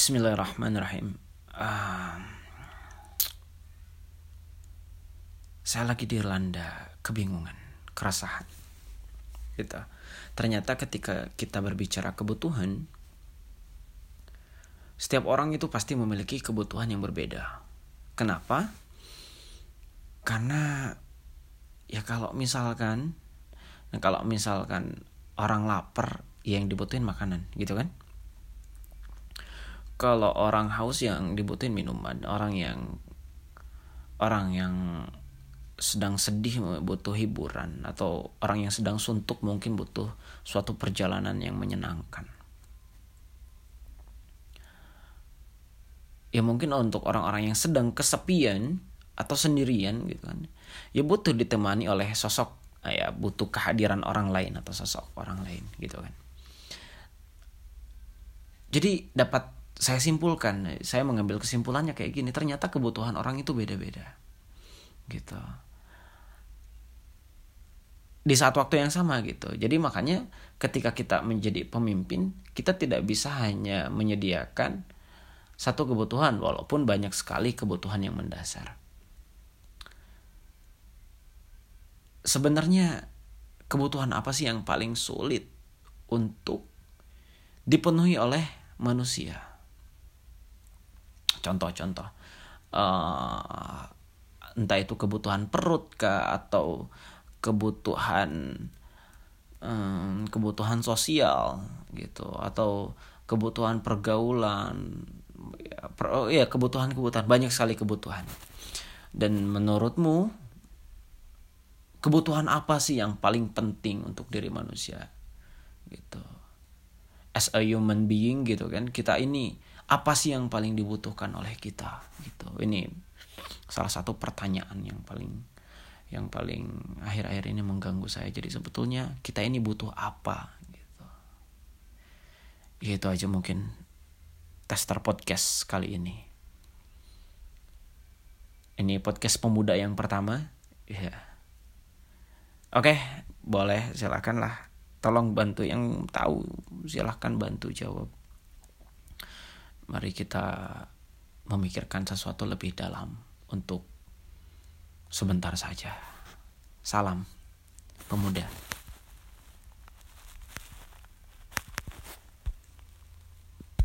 Bismillahirrahmanirrahim. Uh, saya lagi dilanda kebingungan, keresahan. Gitu. Ternyata ketika kita berbicara kebutuhan, setiap orang itu pasti memiliki kebutuhan yang berbeda. Kenapa? Karena ya kalau misalkan kalau misalkan orang lapar ya yang dibutuhin makanan gitu kan kalau orang haus yang dibutuhin minuman orang yang orang yang sedang sedih butuh hiburan atau orang yang sedang suntuk mungkin butuh suatu perjalanan yang menyenangkan. Ya mungkin untuk orang-orang yang sedang kesepian atau sendirian gitu kan ya butuh ditemani oleh sosok ya butuh kehadiran orang lain atau sosok orang lain gitu kan. Jadi dapat saya simpulkan saya mengambil kesimpulannya kayak gini ternyata kebutuhan orang itu beda-beda gitu di saat waktu yang sama gitu jadi makanya ketika kita menjadi pemimpin kita tidak bisa hanya menyediakan satu kebutuhan walaupun banyak sekali kebutuhan yang mendasar. Sebenarnya kebutuhan apa sih yang paling sulit untuk dipenuhi oleh manusia? Contoh-contoh, uh, entah itu kebutuhan perut kah atau kebutuhan um, kebutuhan sosial gitu atau kebutuhan pergaulan ya, per, oh, ya kebutuhan-kebutuhan banyak sekali kebutuhan. Dan menurutmu kebutuhan apa sih yang paling penting untuk diri manusia? Gitu. As a human being gitu kan, kita ini apa sih yang paling dibutuhkan oleh kita gitu. Ini salah satu pertanyaan yang paling yang paling akhir-akhir ini mengganggu saya. Jadi sebetulnya kita ini butuh apa gitu. Gitu aja mungkin tester podcast kali ini. Ini podcast pemuda yang pertama. Ya. Oke, boleh silahkan lah. Tolong bantu yang tahu, silahkan bantu jawab. Mari kita memikirkan sesuatu lebih dalam untuk sebentar saja. Salam pemuda.